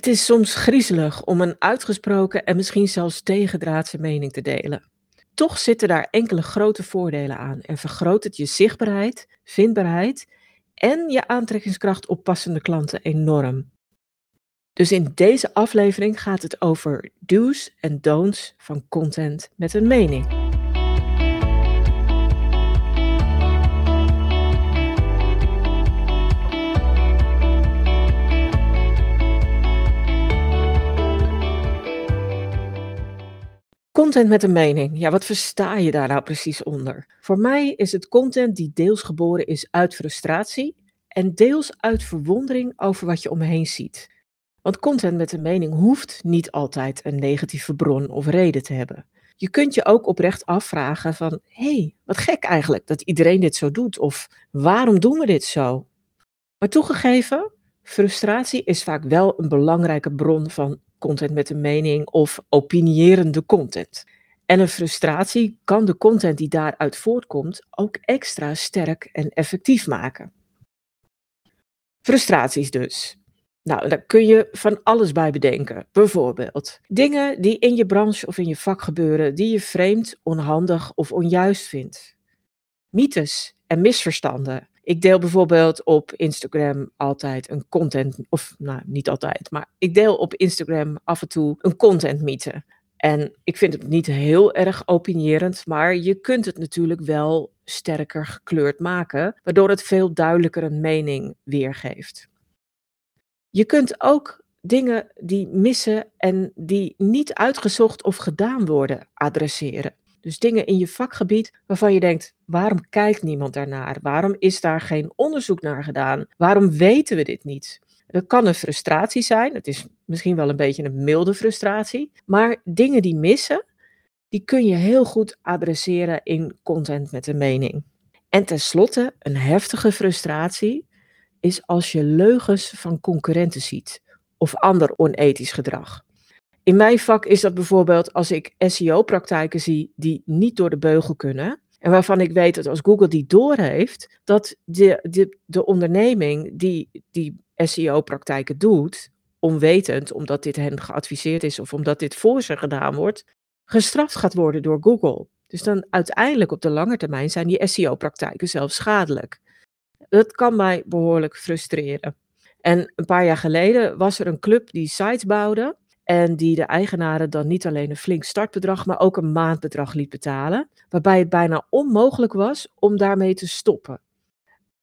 Het is soms griezelig om een uitgesproken en misschien zelfs tegendraadse mening te delen. Toch zitten daar enkele grote voordelen aan en vergroot het je zichtbaarheid, vindbaarheid en je aantrekkingskracht op passende klanten enorm. Dus in deze aflevering gaat het over do's en don'ts van content met een mening. Content met een mening. Ja, wat versta je daar nou precies onder? Voor mij is het content die deels geboren is uit frustratie en deels uit verwondering over wat je om me heen ziet. Want content met een mening hoeft niet altijd een negatieve bron of reden te hebben. Je kunt je ook oprecht afvragen van, hé, hey, wat gek eigenlijk dat iedereen dit zo doet of waarom doen we dit zo? Maar toegegeven, frustratie is vaak wel een belangrijke bron van content met een mening of opinierende content. En een frustratie kan de content die daaruit voortkomt ook extra sterk en effectief maken. Frustraties dus. Nou, daar kun je van alles bij bedenken. Bijvoorbeeld dingen die in je branche of in je vak gebeuren die je vreemd, onhandig of onjuist vindt. Mythes en misverstanden ik deel bijvoorbeeld op Instagram altijd een content, of nou niet altijd, maar ik deel op Instagram af en toe een content mythe. En ik vind het niet heel erg opinierend, maar je kunt het natuurlijk wel sterker gekleurd maken, waardoor het veel duidelijker een mening weergeeft. Je kunt ook dingen die missen en die niet uitgezocht of gedaan worden adresseren. Dus dingen in je vakgebied waarvan je denkt, waarom kijkt niemand daarnaar? Waarom is daar geen onderzoek naar gedaan? Waarom weten we dit niet? Dat kan een frustratie zijn. Het is misschien wel een beetje een milde frustratie. Maar dingen die missen, die kun je heel goed adresseren in content met een mening. En tenslotte, een heftige frustratie is als je leugens van concurrenten ziet of ander onethisch gedrag. In mijn vak is dat bijvoorbeeld als ik SEO-praktijken zie die niet door de beugel kunnen. En waarvan ik weet dat als Google die doorheeft, dat de, de, de onderneming die die SEO-praktijken doet, onwetend, omdat dit hen geadviseerd is of omdat dit voor ze gedaan wordt, gestraft gaat worden door Google. Dus dan uiteindelijk op de lange termijn zijn die SEO-praktijken zelfs schadelijk. Dat kan mij behoorlijk frustreren. En een paar jaar geleden was er een club die sites bouwde. En die de eigenaren dan niet alleen een flink startbedrag, maar ook een maandbedrag liet betalen. Waarbij het bijna onmogelijk was om daarmee te stoppen.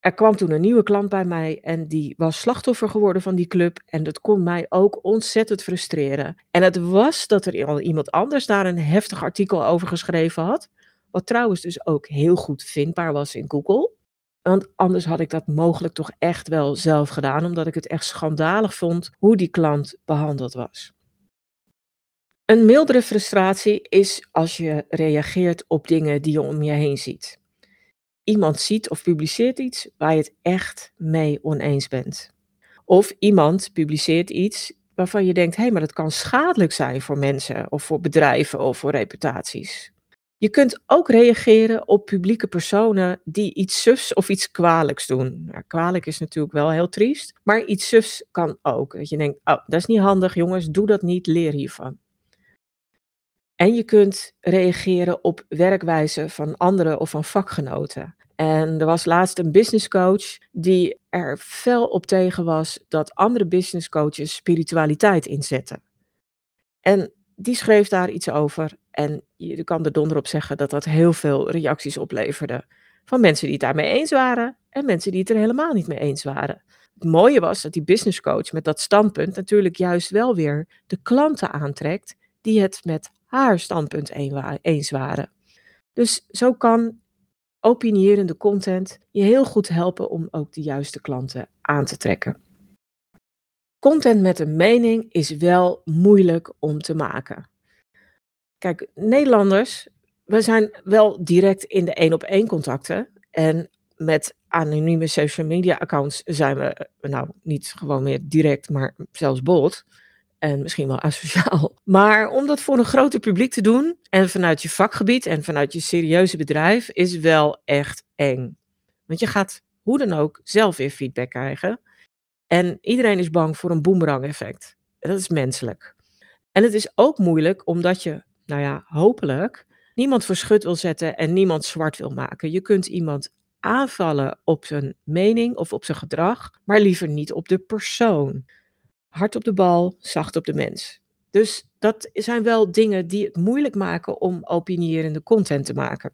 Er kwam toen een nieuwe klant bij mij en die was slachtoffer geworden van die club. En dat kon mij ook ontzettend frustreren. En het was dat er iemand anders daar een heftig artikel over geschreven had. Wat trouwens dus ook heel goed vindbaar was in Google. Want anders had ik dat mogelijk toch echt wel zelf gedaan, omdat ik het echt schandalig vond hoe die klant behandeld was. Een mildere frustratie is als je reageert op dingen die je om je heen ziet. Iemand ziet of publiceert iets waar je het echt mee oneens bent. Of iemand publiceert iets waarvan je denkt: hé, hey, maar dat kan schadelijk zijn voor mensen of voor bedrijven of voor reputaties. Je kunt ook reageren op publieke personen die iets sufs of iets kwalijks doen. Nou, kwalijk is natuurlijk wel heel triest, maar iets sufs kan ook. Dat je denkt: oh, dat is niet handig, jongens, doe dat niet, leer hiervan. En je kunt reageren op werkwijze van anderen of van vakgenoten. En er was laatst een business coach die er fel op tegen was dat andere business coaches spiritualiteit inzetten. En die schreef daar iets over. En je kan er donder op zeggen dat dat heel veel reacties opleverde. Van mensen die het daarmee eens waren en mensen die het er helemaal niet mee eens waren. Het mooie was dat die business coach met dat standpunt natuurlijk juist wel weer de klanten aantrekt die het met haar standpunt eens waren. Dus zo kan opinierende content je heel goed helpen om ook de juiste klanten aan te trekken. Content met een mening is wel moeilijk om te maken. Kijk, Nederlanders, we zijn wel direct in de één op één contacten. En met anonieme social media accounts zijn we, nou niet gewoon meer direct, maar zelfs bot en misschien wel asociaal. Maar om dat voor een groter publiek te doen en vanuit je vakgebied en vanuit je serieuze bedrijf is wel echt eng. Want je gaat hoe dan ook zelf weer feedback krijgen. En iedereen is bang voor een boomerang effect. Dat is menselijk. En het is ook moeilijk omdat je, nou ja, hopelijk niemand verschut wil zetten en niemand zwart wil maken. Je kunt iemand aanvallen op zijn mening of op zijn gedrag, maar liever niet op de persoon. Hard op de bal, zacht op de mens. Dus dat zijn wel dingen die het moeilijk maken om opinierende content te maken.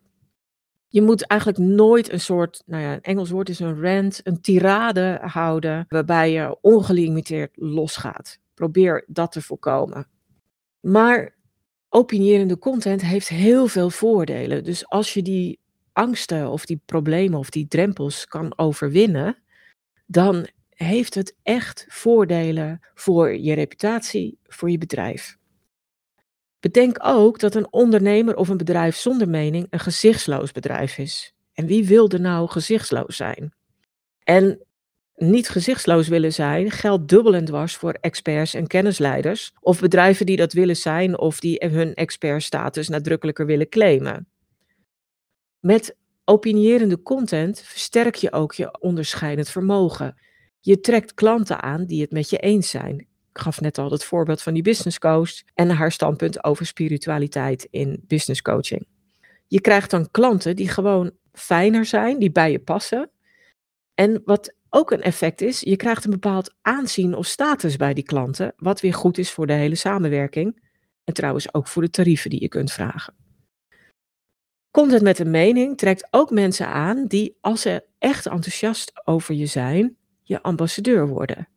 Je moet eigenlijk nooit een soort, nou ja, een Engels woord is een rant, een tirade houden waarbij je ongelimiteerd losgaat. Probeer dat te voorkomen. Maar opinierende content heeft heel veel voordelen. Dus als je die angsten of die problemen of die drempels kan overwinnen, dan heeft het echt voordelen voor je reputatie, voor je bedrijf. Bedenk ook dat een ondernemer of een bedrijf zonder mening een gezichtsloos bedrijf is. En wie wil er nou gezichtsloos zijn? En niet gezichtsloos willen zijn geldt dubbel en dwars voor experts en kennisleiders of bedrijven die dat willen zijn of die hun expertstatus nadrukkelijker willen claimen. Met opinierende content versterk je ook je onderscheidend vermogen. Je trekt klanten aan die het met je eens zijn. Ik gaf net al het voorbeeld van die business coach en haar standpunt over spiritualiteit in business coaching. Je krijgt dan klanten die gewoon fijner zijn, die bij je passen. En wat ook een effect is, je krijgt een bepaald aanzien of status bij die klanten, wat weer goed is voor de hele samenwerking. En trouwens ook voor de tarieven die je kunt vragen. Content met een mening trekt ook mensen aan die, als ze echt enthousiast over je zijn, je ambassadeur worden.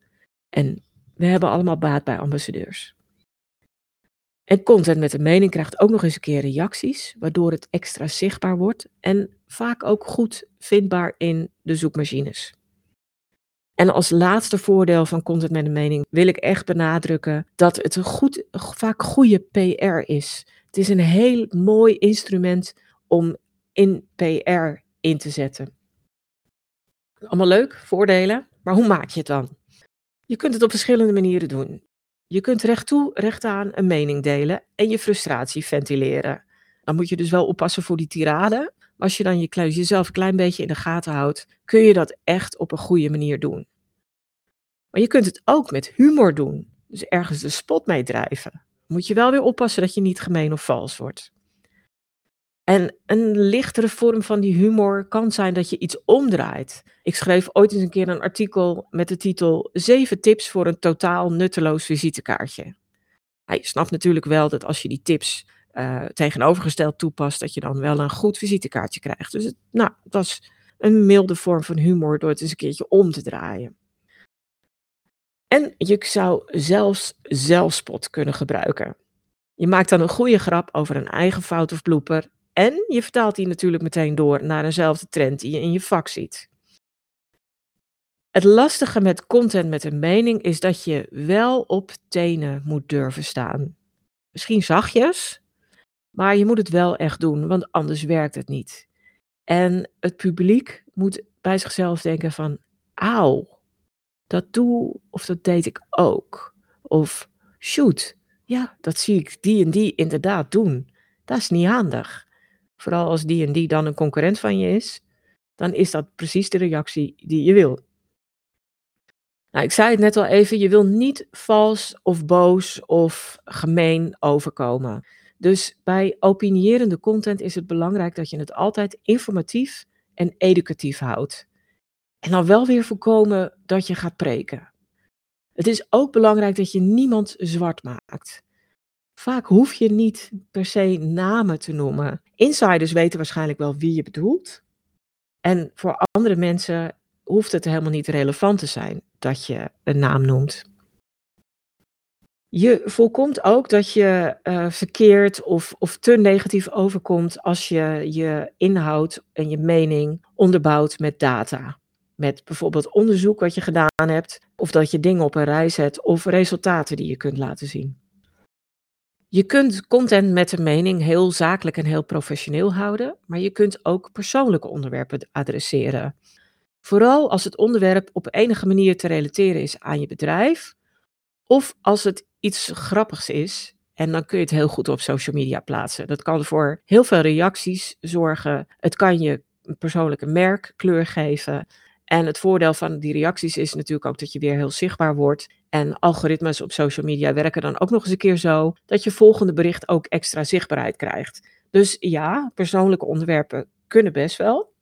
En we hebben allemaal baat bij ambassadeurs. En content met een mening krijgt ook nog eens een keer reacties, waardoor het extra zichtbaar wordt en vaak ook goed vindbaar in de zoekmachines. En als laatste voordeel van content met een mening wil ik echt benadrukken dat het een goed, vaak goede PR is. Het is een heel mooi instrument om in PR in te zetten. Allemaal leuk, voordelen, maar hoe maak je het dan? Je kunt het op verschillende manieren doen. Je kunt recht toe, recht aan een mening delen en je frustratie ventileren. Dan moet je dus wel oppassen voor die tirade. Als je dan je, jezelf een klein beetje in de gaten houdt, kun je dat echt op een goede manier doen. Maar je kunt het ook met humor doen. Dus ergens de spot mee drijven. Moet je wel weer oppassen dat je niet gemeen of vals wordt. En een lichtere vorm van die humor kan zijn dat je iets omdraait. Ik schreef ooit eens een keer een artikel met de titel 7 tips voor een totaal nutteloos visitekaartje. je snapt natuurlijk wel dat als je die tips uh, tegenovergesteld toepast, dat je dan wel een goed visitekaartje krijgt. Dus het, nou, het was een milde vorm van humor door het eens een keertje om te draaien. En je zou zelfs zelfspot kunnen gebruiken. Je maakt dan een goede grap over een eigen fout of blooper en je vertaalt die natuurlijk meteen door naar eenzelfde trend die je in je vak ziet. Het lastige met content met een mening is dat je wel op tenen moet durven staan. Misschien zachtjes, maar je moet het wel echt doen, want anders werkt het niet. En het publiek moet bij zichzelf denken van, auw, dat doe of dat deed ik ook. Of shoot, ja, dat zie ik die en die inderdaad doen. Dat is niet handig vooral als die en die dan een concurrent van je is, dan is dat precies de reactie die je wil. Nou, ik zei het net al even, je wil niet vals of boos of gemeen overkomen. Dus bij opinierende content is het belangrijk dat je het altijd informatief en educatief houdt. En dan wel weer voorkomen dat je gaat preken. Het is ook belangrijk dat je niemand zwart maakt. Vaak hoef je niet per se namen te noemen. Insiders weten waarschijnlijk wel wie je bedoelt. En voor andere mensen hoeft het helemaal niet relevant te zijn dat je een naam noemt. Je voorkomt ook dat je uh, verkeerd of, of te negatief overkomt als je je inhoud en je mening onderbouwt met data. Met bijvoorbeeld onderzoek wat je gedaan hebt, of dat je dingen op een rij zet, of resultaten die je kunt laten zien. Je kunt content met een mening heel zakelijk en heel professioneel houden, maar je kunt ook persoonlijke onderwerpen adresseren. Vooral als het onderwerp op enige manier te relateren is aan je bedrijf, of als het iets grappigs is, en dan kun je het heel goed op social media plaatsen. Dat kan voor heel veel reacties zorgen. Het kan je een persoonlijke merkkleur geven. En het voordeel van die reacties is natuurlijk ook dat je weer heel zichtbaar wordt. En algoritmes op social media werken dan ook nog eens een keer zo dat je volgende bericht ook extra zichtbaarheid krijgt. Dus ja, persoonlijke onderwerpen kunnen best wel.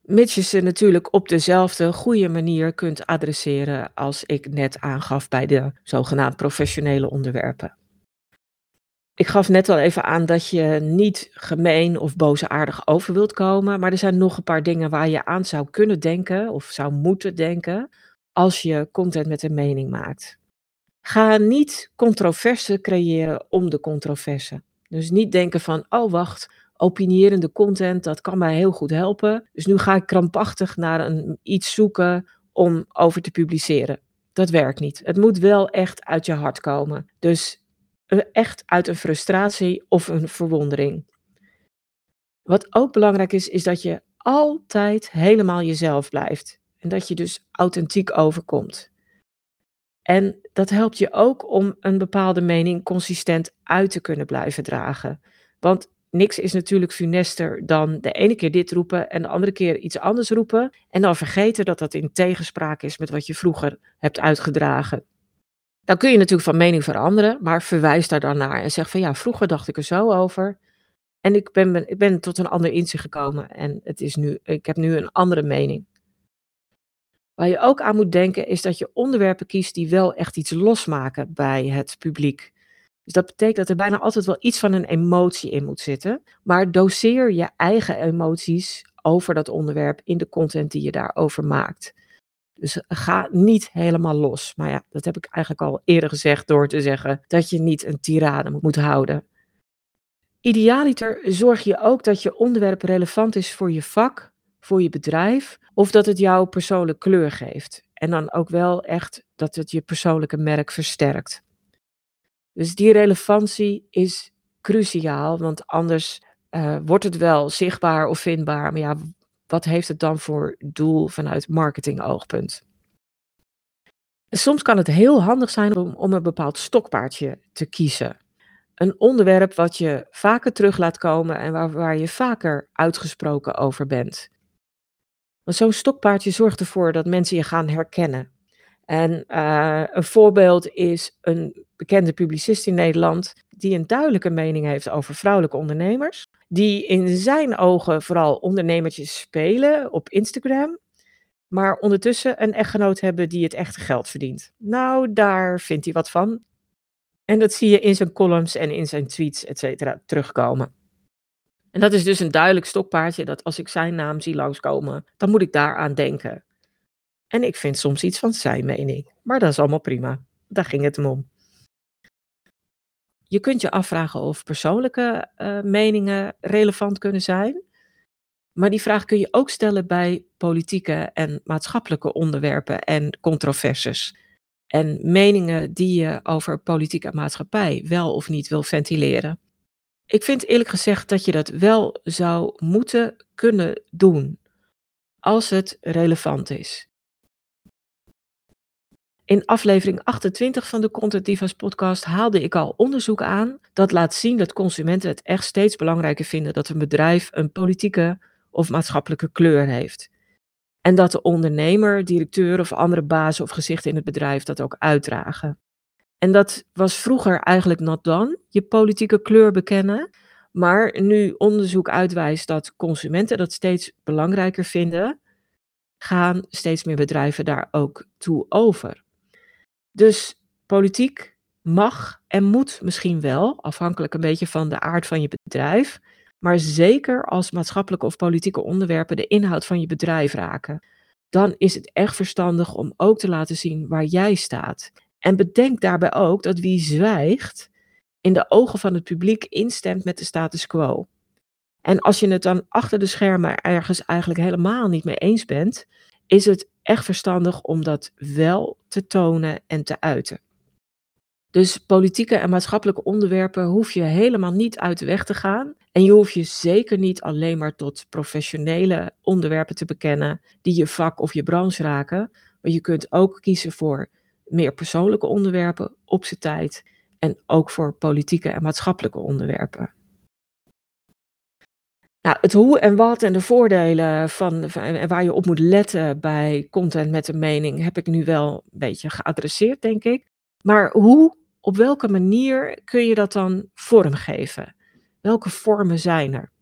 Mits je ze natuurlijk op dezelfde goede manier kunt adresseren als ik net aangaf bij de zogenaamd professionele onderwerpen. Ik gaf net al even aan dat je niet gemeen of boosaardig over wilt komen, maar er zijn nog een paar dingen waar je aan zou kunnen denken of zou moeten denken als je content met een mening maakt. Ga niet controverse creëren om de controverse. Dus niet denken van, oh wacht, opinierende content, dat kan mij heel goed helpen. Dus nu ga ik krampachtig naar een, iets zoeken om over te publiceren. Dat werkt niet. Het moet wel echt uit je hart komen. Dus echt uit een frustratie of een verwondering. Wat ook belangrijk is, is dat je altijd helemaal jezelf blijft. En dat je dus authentiek overkomt. En dat helpt je ook om een bepaalde mening consistent uit te kunnen blijven dragen. Want niks is natuurlijk funester dan de ene keer dit roepen en de andere keer iets anders roepen. En dan vergeten dat dat in tegenspraak is met wat je vroeger hebt uitgedragen. Dan kun je natuurlijk van mening veranderen, maar verwijs daar dan naar en zeg van ja, vroeger dacht ik er zo over. En ik ben, ik ben tot een ander inzicht gekomen en het is nu, ik heb nu een andere mening. Waar je ook aan moet denken is dat je onderwerpen kiest die wel echt iets losmaken bij het publiek. Dus dat betekent dat er bijna altijd wel iets van een emotie in moet zitten. Maar doseer je eigen emoties over dat onderwerp in de content die je daarover maakt. Dus ga niet helemaal los. Maar ja, dat heb ik eigenlijk al eerder gezegd door te zeggen dat je niet een tirade moet houden. Idealiter zorg je ook dat je onderwerp relevant is voor je vak, voor je bedrijf of dat het jouw persoonlijke kleur geeft. En dan ook wel echt dat het je persoonlijke merk versterkt. Dus die relevantie is cruciaal, want anders uh, wordt het wel zichtbaar of vindbaar. Maar ja, wat heeft het dan voor doel vanuit marketingoogpunt? Soms kan het heel handig zijn om, om een bepaald stokpaardje te kiezen. Een onderwerp wat je vaker terug laat komen en waar, waar je vaker uitgesproken over bent. Zo'n stokpaardje zorgt ervoor dat mensen je gaan herkennen. En uh, een voorbeeld is een bekende publicist in Nederland die een duidelijke mening heeft over vrouwelijke ondernemers, die in zijn ogen vooral ondernemertjes spelen op Instagram, maar ondertussen een echtgenoot hebben die het echte geld verdient. Nou, daar vindt hij wat van. En dat zie je in zijn columns en in zijn tweets, et cetera, terugkomen. En dat is dus een duidelijk stokpaardje dat als ik zijn naam zie langskomen, dan moet ik daaraan denken. En ik vind soms iets van zijn mening, maar dat is allemaal prima. Daar ging het hem om. Je kunt je afvragen of persoonlijke uh, meningen relevant kunnen zijn. Maar die vraag kun je ook stellen bij politieke en maatschappelijke onderwerpen en controversies. En meningen die je over politiek en maatschappij wel of niet wil ventileren. Ik vind eerlijk gezegd dat je dat wel zou moeten kunnen doen. Als het relevant is. In aflevering 28 van de Content Divas podcast haalde ik al onderzoek aan dat laat zien dat consumenten het echt steeds belangrijker vinden dat een bedrijf een politieke of maatschappelijke kleur heeft. En dat de ondernemer, directeur of andere bazen of gezichten in het bedrijf dat ook uitdragen. En dat was vroeger eigenlijk not done, je politieke kleur bekennen. Maar nu onderzoek uitwijst dat consumenten dat steeds belangrijker vinden, gaan steeds meer bedrijven daar ook toe over. Dus politiek mag en moet misschien wel, afhankelijk een beetje van de aard van je bedrijf, maar zeker als maatschappelijke of politieke onderwerpen de inhoud van je bedrijf raken, dan is het echt verstandig om ook te laten zien waar jij staat. En bedenk daarbij ook dat wie zwijgt, in de ogen van het publiek instemt met de status quo. En als je het dan achter de schermen ergens eigenlijk helemaal niet mee eens bent, is het echt verstandig om dat wel te tonen en te uiten. Dus politieke en maatschappelijke onderwerpen hoef je helemaal niet uit de weg te gaan. En je hoeft je zeker niet alleen maar tot professionele onderwerpen te bekennen die je vak of je branche raken. Maar je kunt ook kiezen voor meer persoonlijke onderwerpen op zijn tijd. En ook voor politieke en maatschappelijke onderwerpen. Nou, het hoe en wat en de voordelen van, waar je op moet letten bij content met een mening heb ik nu wel een beetje geadresseerd, denk ik. Maar hoe, op welke manier kun je dat dan vormgeven? Welke vormen zijn er?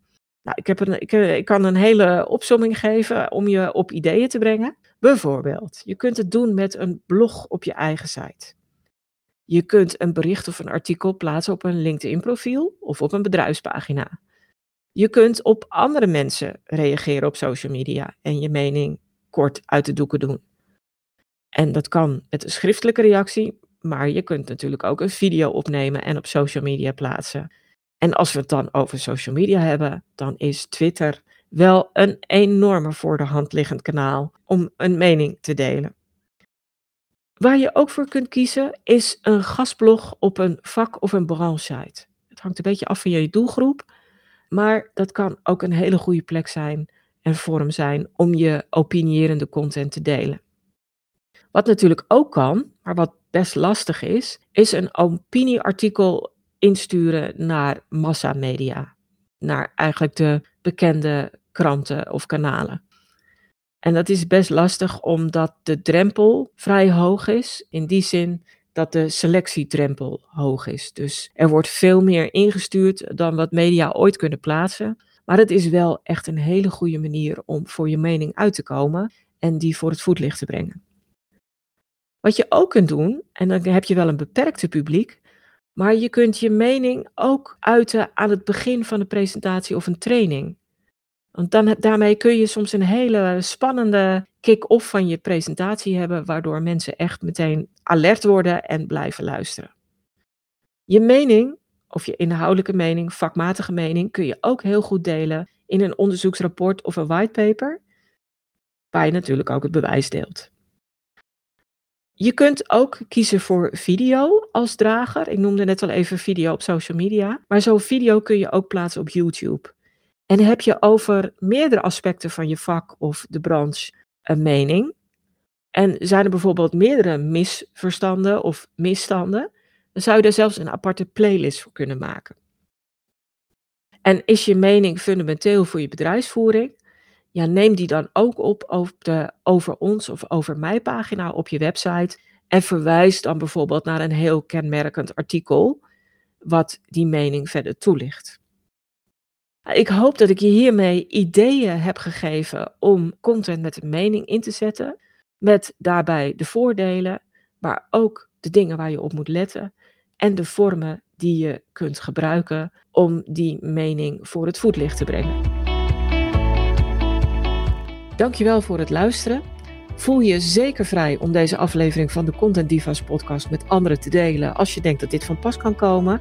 Nou, ik, heb een, ik, ik kan een hele opsomming geven om je op ideeën te brengen. Bijvoorbeeld, je kunt het doen met een blog op je eigen site. Je kunt een bericht of een artikel plaatsen op een LinkedIn-profiel of op een bedrijfspagina. Je kunt op andere mensen reageren op social media en je mening kort uit de doeken doen. En dat kan met een schriftelijke reactie, maar je kunt natuurlijk ook een video opnemen en op social media plaatsen. En als we het dan over social media hebben, dan is Twitter wel een enorme voor de hand liggend kanaal om een mening te delen. Waar je ook voor kunt kiezen is een gastblog op een vak- of een branchesite. Het hangt een beetje af van je doelgroep, maar dat kan ook een hele goede plek zijn en vorm zijn om je opinierende content te delen. Wat natuurlijk ook kan, maar wat best lastig is, is een opinieartikel insturen naar massamedia. Naar eigenlijk de bekende kranten of kanalen. En dat is best lastig omdat de drempel vrij hoog is. In die zin dat de selectiedrempel hoog is. Dus er wordt veel meer ingestuurd dan wat media ooit kunnen plaatsen. Maar het is wel echt een hele goede manier om voor je mening uit te komen en die voor het voetlicht te brengen. Wat je ook kunt doen, en dan heb je wel een beperkte publiek, maar je kunt je mening ook uiten aan het begin van een presentatie of een training. Want dan, daarmee kun je soms een hele spannende kick-off van je presentatie hebben, waardoor mensen echt meteen alert worden en blijven luisteren. Je mening, of je inhoudelijke mening, vakmatige mening, kun je ook heel goed delen in een onderzoeksrapport of een whitepaper, waar je natuurlijk ook het bewijs deelt. Je kunt ook kiezen voor video als drager. Ik noemde net al even video op social media. Maar zo'n video kun je ook plaatsen op YouTube. En heb je over meerdere aspecten van je vak of de branche een mening. En zijn er bijvoorbeeld meerdere misverstanden of misstanden, dan zou je daar zelfs een aparte playlist voor kunnen maken. En is je mening fundamenteel voor je bedrijfsvoering? Ja, neem die dan ook op over, de over ons of over mij pagina op je website en verwijs dan bijvoorbeeld naar een heel kenmerkend artikel wat die mening verder toelicht. Ik hoop dat ik je hiermee ideeën heb gegeven om content met een mening in te zetten, met daarbij de voordelen, maar ook de dingen waar je op moet letten en de vormen die je kunt gebruiken om die mening voor het voetlicht te brengen. Dankjewel voor het luisteren. Voel je zeker vrij om deze aflevering van de Content Divas podcast met anderen te delen als je denkt dat dit van pas kan komen.